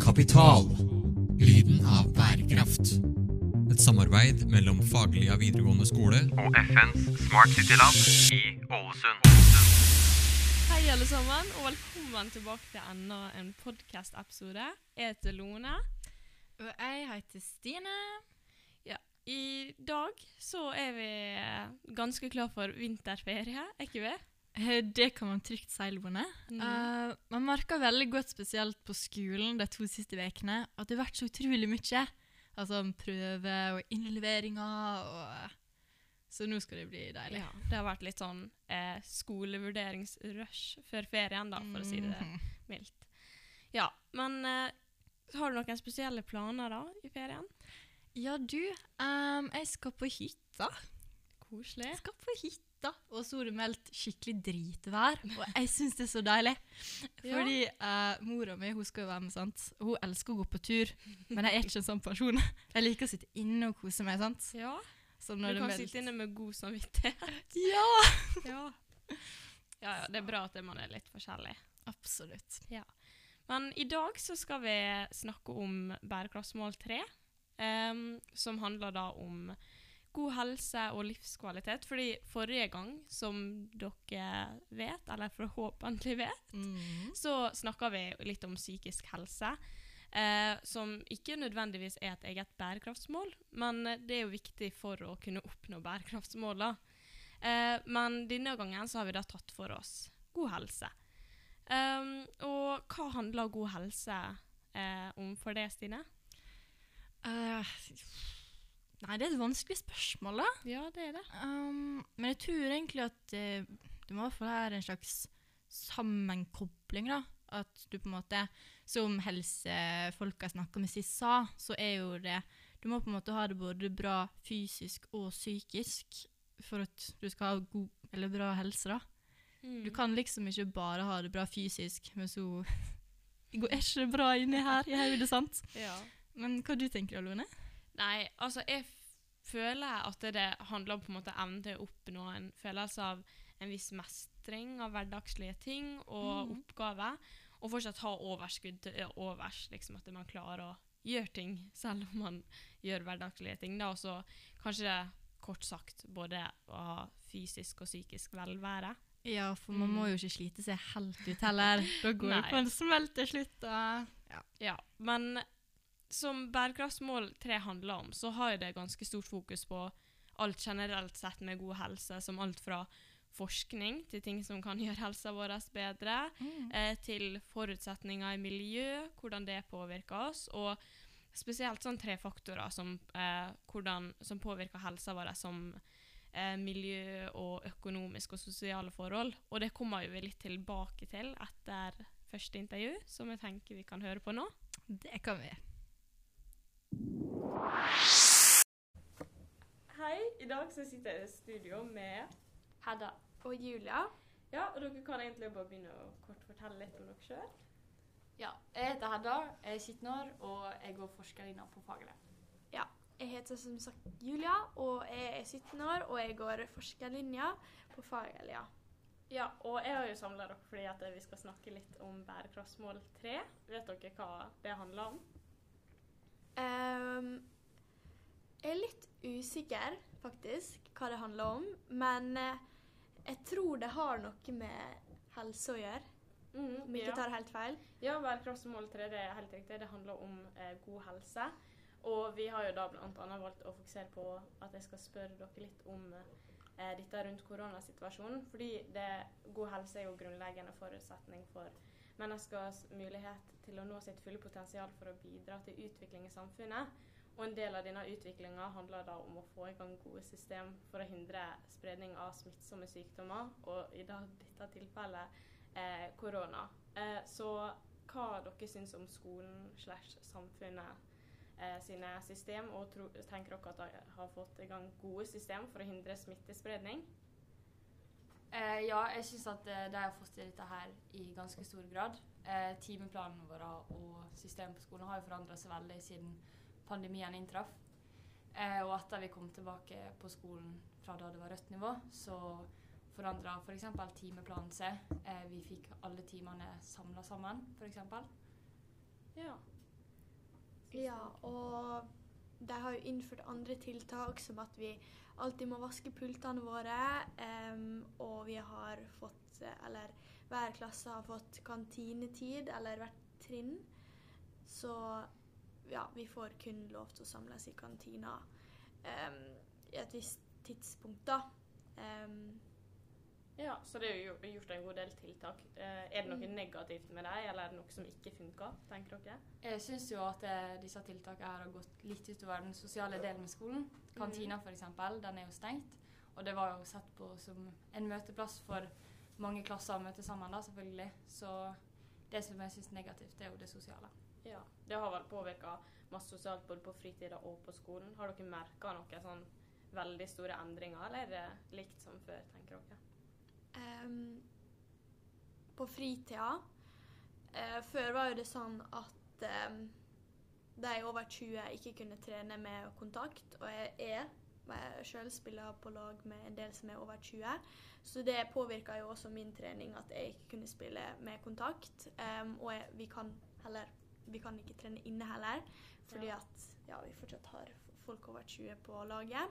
Kapital. Lyden av bærekraft. Et samarbeid mellom Faglia videregående skole og FNs Smart City Lab i Ålesund. Hei, alle sammen, og velkommen tilbake til enda en podkast-episode. Jeg heter Lone. Og jeg heter Stine. Ja, I dag så er vi ganske klar for vinterferie, er ikke vi? Eh, Det kan man trygt si, Lone. Mm. Uh, man merker veldig godt, spesielt på skolen de to siste ukene, at det har vært så utrolig mye. Altså prøver og innleveringer og Så nå skal det bli deilig. Ja, det har vært litt sånn eh, skolevurderingsrush før ferien, da, for å si det Mhm. mildt. Ja, men eh, har du noen spesielle planer da i ferien? Ja, du. Um, jeg skal på hytta. Koselig. Jeg skal på hytta, og så har det meldt skikkelig dritvær. Og jeg syns det er så deilig. Ja. Fordi uh, mora mi hun skal jo være med, sant? hun elsker å gå på tur. Men jeg er ikke en sånn person. Jeg liker å sitte inne og kose meg. sant? Ja, Så du det kan meldt- sitte inne med god samvittighet. Ja! ja. ja, ja, det er bra at man er litt forskjellig. Absolutt. Men i dag så skal vi snakke om bærekraftsmål 3, um, som handler da om god helse og livskvalitet. Fordi forrige gang, som dere vet, eller forhåpentlig vet, Mm. så snakka vi litt om psykisk helse. Eh, som ikke nødvendigvis er et eget bærekraftsmål, men det er jo viktig for å kunne oppnå bærekraftsmåla. Eh, men denne gangen så har vi da tatt for oss god helse. Um, og hva handler god helse eh, om for deg, Stine? Eh, nei, det er et vanskelig spørsmål, da. Ja, det er det. Um, men jeg tror egentlig at uh, det må i hvert fall en slags sammenkobling, da. At du på en måte, som helsefolka snakka med sist sa, så er jo det Du må på en måte ha det både bra fysisk og psykisk for at du skal ha god eller bra helse, da. Mm. Du kan liksom ikke bare ha det bra fysisk, men så går ikke det bra inni her i hodet, sant? Ja. Men hva du tenker du, Lone? Nei, altså jeg føler at det handler om på en måte evnen til å oppnå en følelse av en viss mestring av hverdagslige ting og mm. oppgaver, og fortsatt ha overskudd til overs, liksom at man klarer å gjøre ting selv om man gjør hverdagslige ting. Da, og så kanskje kort sagt både å ha fysisk og psykisk velvære. Ja, for man Mm. må jo ikke slite seg helt ut heller. Da går det Nei. på en smell til slutt. Ja. Ja, men som bærekraftsmål 3 handler om, så har det ganske stort fokus på alt generelt sett med god helse, som alt fra forskning til ting som kan gjøre helsa vår bedre, eh, til forutsetninger i miljø, hvordan det påvirker oss, og spesielt sånn tre faktorer som, eh, hvordan, som påvirker helsa vår, som eh, miljø og økonomiske og sosiale forhold. Og det kommer vi litt tilbake til etter første intervju, som jeg tenker vi kan høre på nå. Det kan vi. Hei, i dag så sitter jeg i studio med Hedda og Julia. Ja, og dere kan egentlig bare begynne å kort fortelle litt om dere sjøl. Ja, jeg heter Hedda, jeg er 17 år, og jeg går forskerlinja på faglig Ja, jeg heter som sagt Julia, og jeg er 17 år, og jeg går forskerlinja på faglig Ja, og jeg har jo samla dere fordi at vi skal snakke litt om bærekraftsmål 3. Vet dere hva det handler om? Ehm, jeg er litt usikker, faktisk, hva det handler om, men eh, jeg tror det har noe med helse å gjøre, Mm, om ikke tar helt feil. Ja, bærekraftsmål 3 det er helt riktig. Det handler om eh, god helse. Og vi har jo da bl.a. valgt å fokusere på at jeg skal spørre dere litt om eh, dette rundt koronasituasjonen. Fordi det, god helse er jo grunnleggende forutsetning for menneskers mulighet til å nå sitt fulle potensial for å bidra til utvikling i samfunnet. Og en del av denne utviklinga handler da om å få i gang gode system for å hindre spredning av smittsomme sykdommer, og i dette tilfellet eh, korona. Eh, så hva dere syns om skolen slash samfunnet eh, sine system, og tro, tenker dere at de har fått i gang gode system for å hindre smittespredning? Eh, ja, jeg syns at eh, de har fått til dette her i ganske stor grad. Eh, timeplanene våre og systemet på skolen har jo forandra seg veldig siden pandemien inntraff. Eh, og etter vi kom tilbake på skolen fra da det var rødt nivå, så forandra f.eks. timeplanen seg. Eh, vi fikk alle timene samla sammen, f.eks. Ja. Ja, og de har jo innført andre tiltak, som at vi alltid må vaske pultene våre. Um, og vi har fått, eller hver klasse har fått kantinetid, eller hvert trinn. Så ja, vi får kun lov til å samles i kantina um, i et visst tidspunkt, da. Um, Ja, så det er jo gjort- en god del tiltak. Eh, er det noe Mm. negativt med dem, eller er det noe som ikke funker, tenker dere? Jeg syns jo at eh, disse tiltakene her har gått litt utover den sosiale delen med skolen. Kantina f.eks., den er jo stengt. Og det var jo sett på som en møteplass for mange klasser å møte sammen, da, selvfølgelig. Så det som jeg syns er negativt, det er jo det sosiale. Ja, det har vel påvirka masse sosialt både på fritida og på skolen. Har dere merka noen sånn veldig store endringer, eller er det likt som før, tenker dere? Um, på fritida uh, Før var jo det sånn at um, de over 20 ikke kunne trene med kontakt, og jeg er sjøl spiller på lag med en del som er over 20, så det påvirka jo også min trening at jeg ikke kunne spille med kontakt. Um, og jeg, vi kan heller vi kan ikke trene inne heller, fordi Ja. at ja, vi fortsatt har folk over 20 på laget.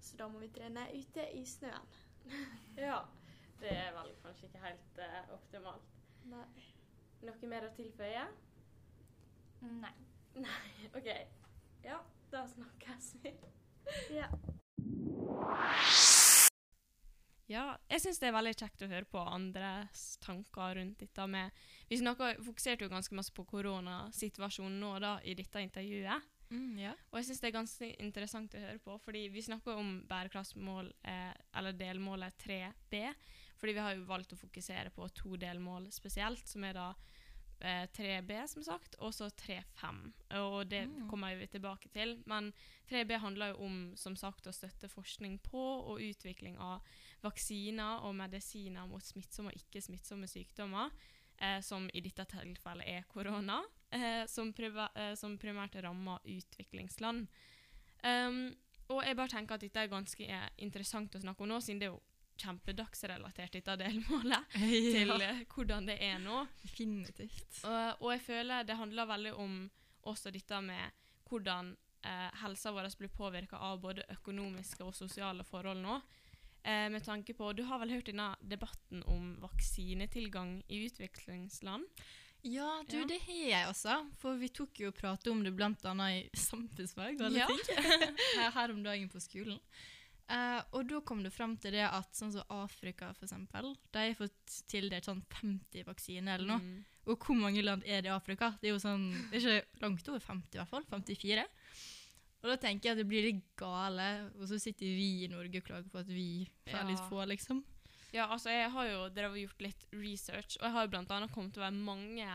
Så da må vi trene ute i snøen. Ja, det er vel kanskje ikke helt uh, optimalt. Nei. Noe mer å tilføye? Nei. Nei, OK. Ja, da snakkes vi. Ja. Ja, jeg syns det er veldig kjekt å høre på andres tanker rundt dette med Vi fokuserte jo ganske masse på koronasituasjonen nå da, i dette intervjuet. Mm, ja. Og jeg syns det er ganske interessant å høre på, fordi vi snakker om bærekraftsmål, eh, eller delmålet 3B. Fordi vi har jo valgt å fokusere på to delmål spesielt, som er da eh, 3B, som sagt, og så 3.5. Og det Mm. kommer vi tilbake til. Men 3B handler jo om som sagt å støtte forskning på og utvikling av vaksiner og medisiner mot smittsomme og ikke-smittsomme sykdommer, eh, som i dette tilfellet er korona, eh, som, eh, som primært rammer utviklingsland. Um, og jeg bare tenker at dette er ganske eh, interessant å snakke om nå, siden det er jo kjempedagsrelatert, dette delmålet, til eh, hvordan det er nå. Definitivt. Og, og jeg føler det handler veldig om også dette med hvordan eh, helsa vår blir påvirka av både økonomiske og sosiale forhold nå. Eh, med tanke på, Du har vel hørt denne debatten om vaksinetilgang i utviklingsland? Ja, du, Ja. det har jeg også. For vi tok jo prate om det annet i samfunnsfag Ja. her, her om dagen på skolen. Eh, og da kom det fram til det at sånn som Afrika, for eksempel, de har fått tildelt sånn 50 vaksiner eller noe. Mm. Og hvor mange land er det i Afrika? Det er jo sånn, det er ikke langt over 50 i hvert fall. 54. Og da tenker jeg at det blir litt gale, og så sitter vi i Norge og klager på at vi får Ja. litt få, liksom. Ja, altså jeg har jo drevet gjort litt research, og jeg har jo blant annet kommet til å være mange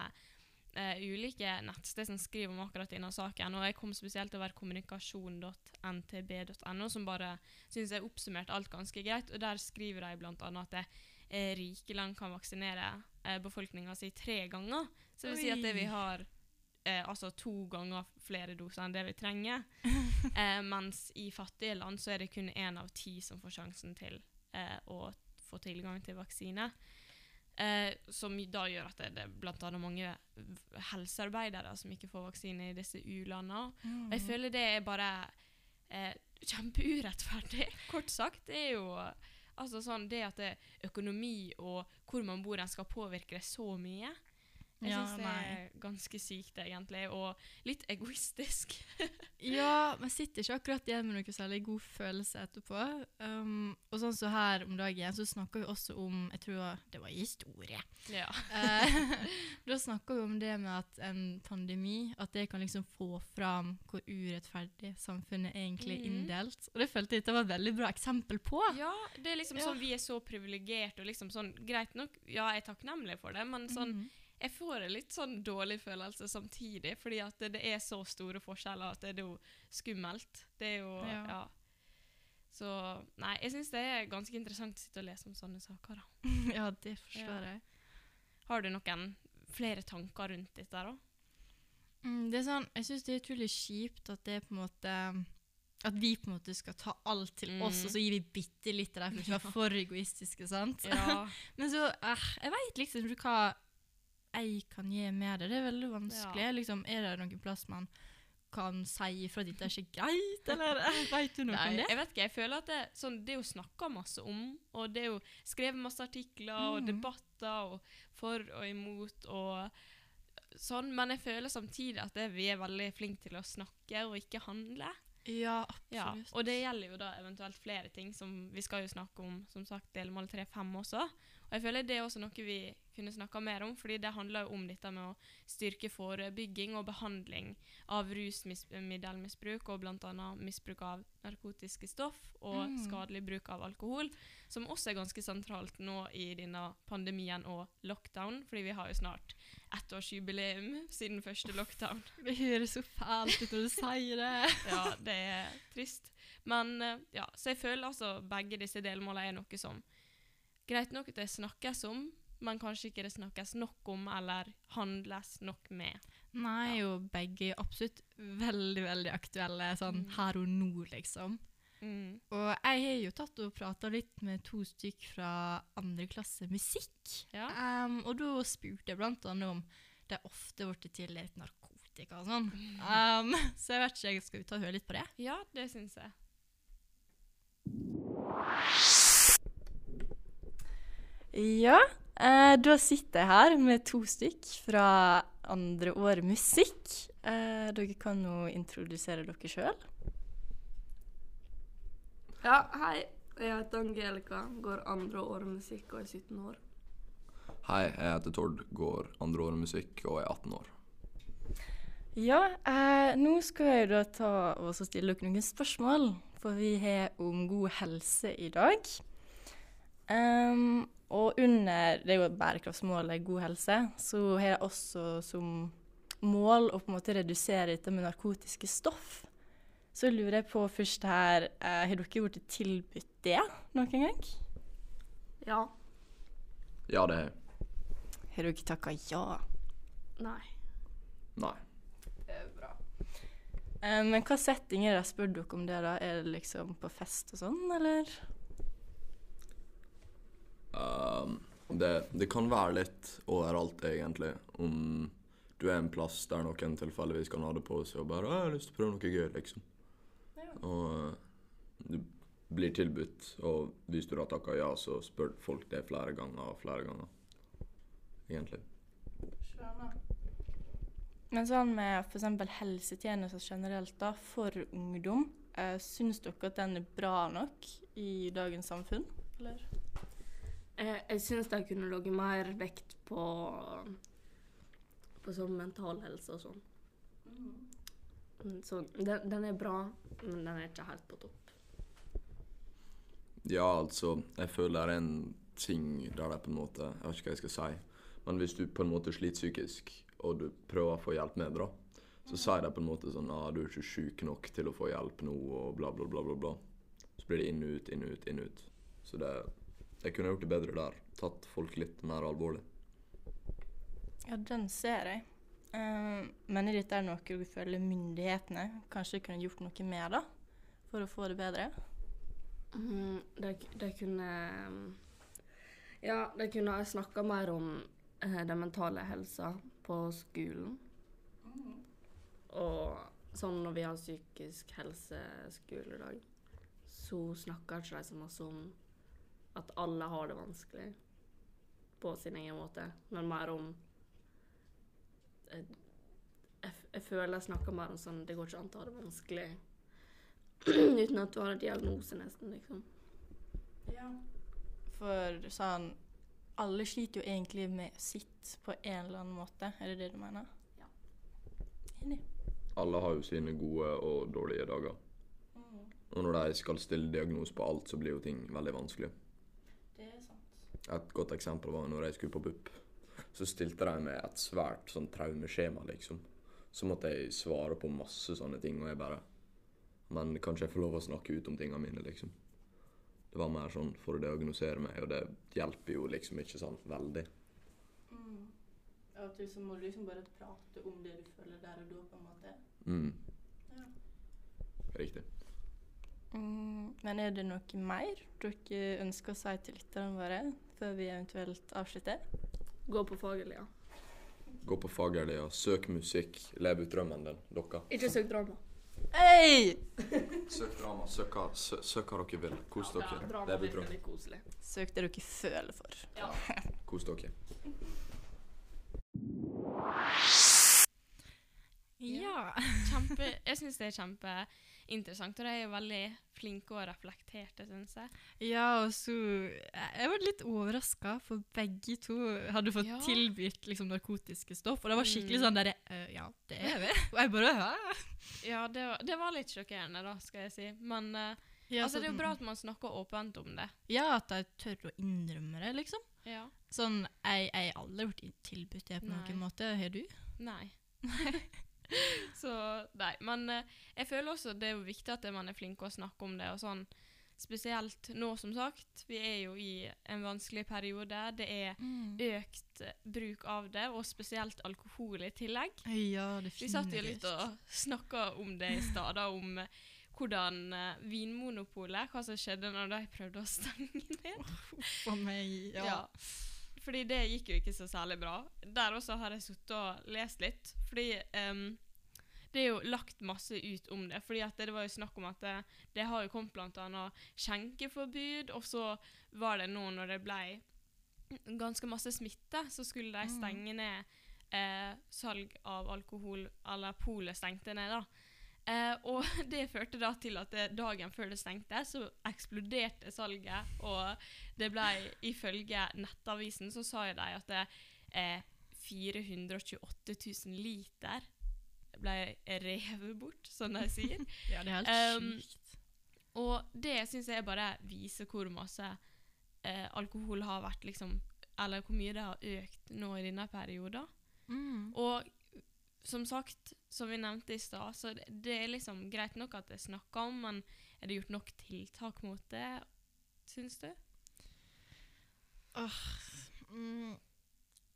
eh, ulike nettsteder som skriver om akkurat denne saken, og jeg kom spesielt over kommunikasjon.ntb.no, som bare synes jeg oppsummerte alt ganske greit, og der skriver de blant annet at det, eh, rike land kan vaksinere eh, befolkninga si tre ganger. Så det vil si at det vi har eh, altså to ganger flere doser enn det vi trenger. eh, mens i fattige land så er det kun én av ti som får sjansen til eh, å få tilgang til vaksine. Eh, som da gjør at det, det er annet mange helsearbeidere som ikke får vaksine i disse u-landene. Mm. jeg føler det er bare eh, kjempeurettferdig, kort sagt. Det er jo altså sånn det at det, økonomi og hvor man bor, den skal påvirke det så mye. Jeg Ja, syns det nei. er ganske sykt, egentlig, og litt egoistisk. Ja, man sitter ikke akkurat igjen med noe særlig god følelse etterpå. Um, og sånn så her om dagen så snakker vi også om Jeg tror det var historie. Ja. uh, da snakker vi om det med at en pandemi At det kan liksom få fram hvor urettferdig samfunnet egentlig er mm. inndelt. Og det følte jeg det var et veldig bra eksempel på. Ja, det er liksom Ja. sånn vi er så privilegerte, og liksom sånn Greit nok, ja, jeg er takknemlig for det, men sånn Mhm. Jeg får en litt sånn dårlig følelse samtidig, fordi at det, det er så store forskjeller at det er jo skummelt. Det er jo Ja. Ja. Så Nei, jeg syns det er ganske interessant å sitte og lese om sånne saker, da. ja, det forstår Ja. jeg. Har du noen flere tanker rundt dette, da? Mm, det er sånn, jeg syns det er utrolig kjipt at det er på en måte At vi på en måte skal ta alt til Mm. oss, og så gir vi bitte litt til dem for å være for egoistiske. sant? Ja. Men så eh, Jeg veit liksom ikke hva jeg kan gi med det. Det er veldig vanskelig. Ja. Liksom, er det noen plass man kan si ifra at dette er ikke greit, eller vet du noe Nei, om det? jeg vet ikke. Jeg føler at det, sånn, det er jo snakka masse om, og det er jo skrevet masse artikler og Mm. debatter og for og imot og sånn, men jeg føler samtidig at det, vi er veldig flinke til å snakke og ikke handle. Ja, Ja, og det gjelder jo da eventuelt flere ting som vi skal jo snakke om, som sagt, delmål 3-5 også. Og jeg føler det er også noe vi kunne snakka mer om, fordi det handler jo om dette med å styrke forebygging og behandling av rusmiddelmisbruk og bl.a. misbruk av narkotiske stoff og Mm. skadelig bruk av alkohol, som også er ganske sentralt nå i denne pandemien og lockdown, fordi vi har jo snart ettårsjubileum siden første lockdown. Det høres så fælt ut når du sier det. Ja, det er trist. Men eh, ja, så jeg føler altså begge disse delmålene er noe som Greit nok at det snakkes om, men kanskje ikke det snakkes nok om eller handles nok med. Nei, jo begge er absolutt veldig, veldig aktuelle sånn Mm. her og nå, liksom. Mm. Og jeg har jo tatt og prata litt med to stykk fra andre klasse musikk. Ja. Um, og da spurte jeg blant annet om det ofte ble tildelt narkotika og sånn. Um, så jeg vet ikke, skal vi ta og høre litt på det? ja, det syns jeg. Ja, eh, da sitter jeg her med to stykk fra andre år musikk. Eh, dere kan nå introdusere dere sjøl. Ja, hei. Jeg heter Angelica, går andre år musikk og er 17 år. Hei, jeg heter Tord, går andre året musikk og er 18 år. Ja, eh, nå skal jeg da ta og stille dere noen spørsmål, for vi har om god helse i dag. Ehm, og under det er jo bærekraftsmålet god helse, så har jeg også som mål å på en måte redusere dette med narkotiske stoff. Så lurer jeg på først her, uh, har dere blitt tilbudt det noen gang? Ja. Ja, det har jeg. Har dere takka ja? Nei. Nei. Eh, men hva setting er det jeg spør dere om det, da? Er det liksom på fest og sånn, eller? Um, det, det kan være litt overalt, egentlig. Om du er en plass der noen tilfeldigvis kan ha det på seg og bare 'Jeg har lyst til å prøve noe gøy', liksom. Og uh, du blir tilbudt, og hvis du da takker ja, så spør folk det flere ganger og flere ganger. Egentlig. Men sånn med f.eks. helsetjenester generelt da, for ungdom, eh, syns dere at den er bra nok i dagens samfunn? Eller? Jeg, jeg syns de kunne lagt mer vekt på på sånn mental helse og sånn. Mm, Så den, den er bra, men den er ikke helt på topp. Ja, altså, jeg føler det er en ting der det på en måte Jeg vet ikke hva jeg skal si. Men hvis du på en måte sliter psykisk, og du prøver å få hjelp med det, da, så sier de på en måte sånn ah, 'Du er ikke sjuk nok til å få hjelp nå', og bla, bla, bla, bla. bla. Så blir det inn ut, inn ut, inn ut. Så det Jeg kunne gjort det bedre der. Tatt folk litt mer alvorlig. Ja, den ser jeg. Mener men er dette noe du føler myndighetene kanskje kunne gjort noe med, da? For å få det bedre? Mm, de, de kunne Ja, de kunne snakka mer om uh, den mentale helsa på skolen. Og sånn når vi har psykisk helse skoledag, så snakker ikke de så masse om at alle har det vanskelig på sin egen måte, men mer om eh, jeg, jeg føler jeg snakker mer om sånn Det går ikke an å ha det vanskelig uten at du har en diagnose, nesten, liksom. Ja. For sånn Alle sliter jo egentlig med sitt på en eller annen måte. Er det det du mener? Ja. Enig. Alle har jo sine gode og dårlige dager. Og når de skal stille diagnose på alt, så blir jo ting veldig vanskelig. Et godt eksempel var når jeg skulle på BUP. Så stilte de med et svært sånn traumeskjema, liksom. Så måtte jeg svare på masse sånne ting, og jeg bare Men kan ikke jeg få lov å snakke ut om tingene mine, liksom? Det var mer sånn for å diagnosere meg, og det hjelper jo liksom ikke sånn veldig. Mm. At du må du liksom bare prate om det du føler der og da, på en måte. Mm. Ja. Riktig. Mm, men er det noe mer dere ønsker å si til lytterne våre før vi eventuelt avslutter? Gå på Fagerlia. ja. gå på fagerlia, søk musikk, lev ut drømmen din. Dere. Ikke søk drama. Hey! Søk drama, søk hva, sø, søk hva dere vil. Kos Ja, dere. drama Leve ut drømmen. Søk det dere føler for. Kos dere. Ja. Kjempe, jeg syns det er kjempeinteressant, og de er jo veldig flinke og reflekterte, syns jeg. Ja, og så Jeg var litt overraska, for begge to hadde fått Ja. tilbudt liksom, narkotiske stoff. Og det var skikkelig Mm. sånn derre øh, Ja, det er vi. Og jeg bare Hæ? Ja, det var, det var litt sjokkerende, da, skal jeg si. Men uh, Ja, altså, det er jo bra at man snakker åpent om det. Ja, at de tør å innrømme det, liksom. Ja. Sånn, jeg har aldri blitt tilbudt det på Nei. noen måte. Har du? Nei. Så nei. Men eh, jeg føler også det er jo viktig at man er flink å snakke om det. og sånn. Spesielt nå, som sagt. Vi er jo i en vanskelig periode. Det er økt eh, bruk av det, og spesielt alkohol i tillegg. Ja, Vi satt jo litt og snakka om det i stad, om eh, hvordan uh, Vinmonopolet Hva som skjedde når de prøvde å stenge ned. For meg, ja. Ja. Fordi det gikk jo ikke så særlig bra. Der også har jeg sittet og lest litt. Fordi um, det er jo lagt masse ut om det. Fordi at det, var jo snakk om at det, det har jo kommet bl.a. skjenkeforbud, og så var det nå når det ble ganske masse smitte, så skulle de stenge ned eh, salg av alkohol, eller polet stengte ned, da. Eh, og det førte da til at dagen før det stengte, så eksploderte salget, og det ble ifølge Nettavisen så sa de at det eh, 428 000 liter ble revet bort, som de sier. Ja, det er helt Um. Og det syns jeg bare viser hvor masse eh, alkohol har vært, liksom Eller hvor mye det har økt nå i denne perioden. Mm. Og som sagt, som vi nevnte i stad, så det, det er liksom greit nok at det er snakka om, men er det gjort nok tiltak mot det, syns du? Mm,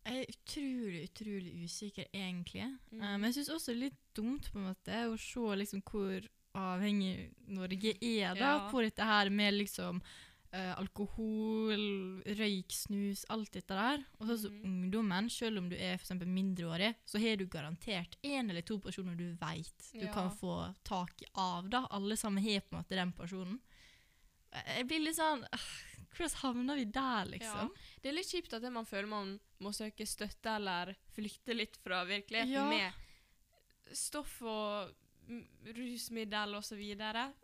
jeg er utrolig, utrolig usikker, egentlig. Mm. Uh, men jeg syns også det er litt dumt på en måte å se liksom hvor avhengig Norge er da, Ja. på dette her med liksom eh, alkohol, røyk, snus, alt dette der. Og så som Mhm. ungdommen, selv om du er for mindreårig, så har du garantert én eller to personer du vet du Ja. kan få tak av. da. Alle sammen har på en måte den personen. Jeg blir litt sånn Hvordan havner vi der, liksom? Det er litt kjipt at man føler man må søke støtte eller flykte litt fra virkeligheten Ja. med stoff og mm, rusmiddel osv.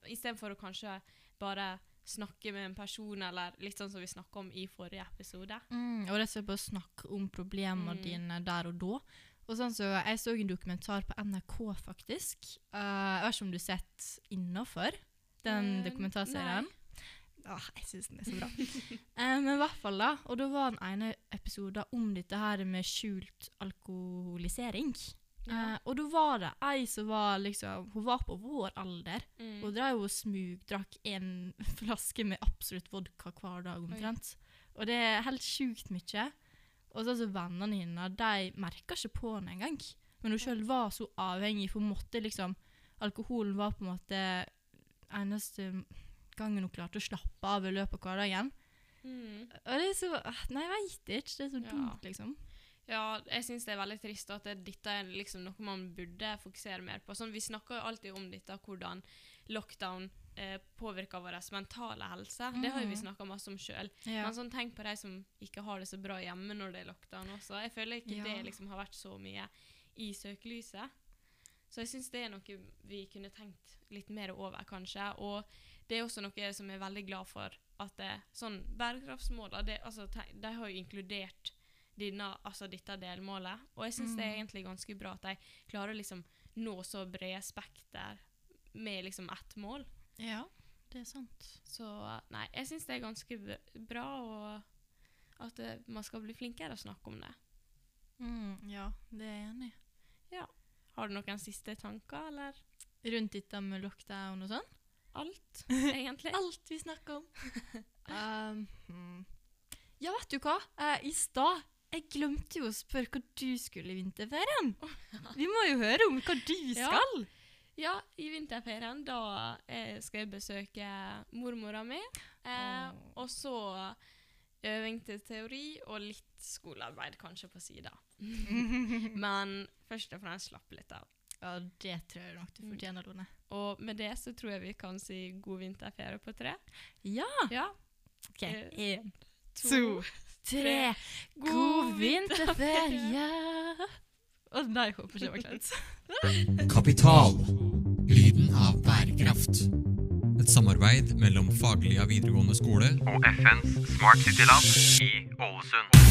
Istedenfor å kanskje bare snakke med en person, eller litt sånn som vi snakka om i forrige episode. Mm, og rett og slett bare snakke om problemene Mm. dine der og da. Og sånn så Jeg så en dokumentar på NRK, faktisk. Uh, jeg vet ikke om du har sett 'Innafor', den uh, dokumentarserien? Ah, jeg syns den er så bra. uh, men i hvert fall da, og da var den ene episoden om dette her med skjult alkoholisering. Ja. Eh, og da var det ei som var liksom Hun var på vår alder. Mm. Og drev og smugdrakk en flaske med absolutt vodka hver dag omtrent. Og det er helt sjukt mye. Og så altså vennene hennes, de merka ikke på henne engang. Men hun sjøl var så avhengig, for hun måtte liksom Alkoholen var på en måte eneste gangen hun klarte å slappe av i løpet av hverdagen. Mm. Og det er så ah, Nei, jeg veit ikke. Det er så Ja. dumt, liksom. Ja, jeg syns det er veldig trist at dette er liksom noe man burde fokusere mer på. Sånn, vi snakker alltid om dette, hvordan lockdown eh, påvirker vår mentale helse. Det har vi Mhm. snakka masse om sjøl. Ja. Men sånn, tenk på de som ikke har det så bra hjemme når det er lockdown også. Jeg føler ikke Ja. det liksom har vært så mye i søkelyset. Så jeg syns det er noe vi kunne tenkt litt mer over, kanskje. Og det er også noe som jeg er veldig glad for. At det, sånn bærekraftsmålene altså, de har jo inkludert denne, altså dette delmålet. Og jeg syns det er egentlig ganske bra at de klarer å liksom nå så brede spekter med liksom ett mål. ja, det er sant. Så nei, jeg syns det er ganske bra, og at det, man skal bli flinkere å snakke om det. Mm, ja, det er jeg enig i. Har du noen siste tanker, eller? Rundt dette med lockdown og sånn? Alt, egentlig. Alt vi snakker om. um, hmm. Ja, vet du hva? Eh, I stad jeg glemte jo å spørre hva du skulle i vinterferien. Vi må jo høre om hva du skal. Ja, i vinterferien da eh, skal jeg besøke mormora mi. Eh, og så øving til teori og litt skolearbeid kanskje på sida. Men først og fremst slappe litt av. Ja, det tror jeg nok du fortjener, Lone. Og med det så tror jeg vi kan si god vinterferie på tre. Ja! Ja. OK. Eh, Én, to, to, tre. God God vinterferie! Å nei, håper ikke det var kleint. Kapital. Lyden av bærekraft. Et samarbeid mellom Faglia videregående skole Og FNs Smart City Lab i Ålesund.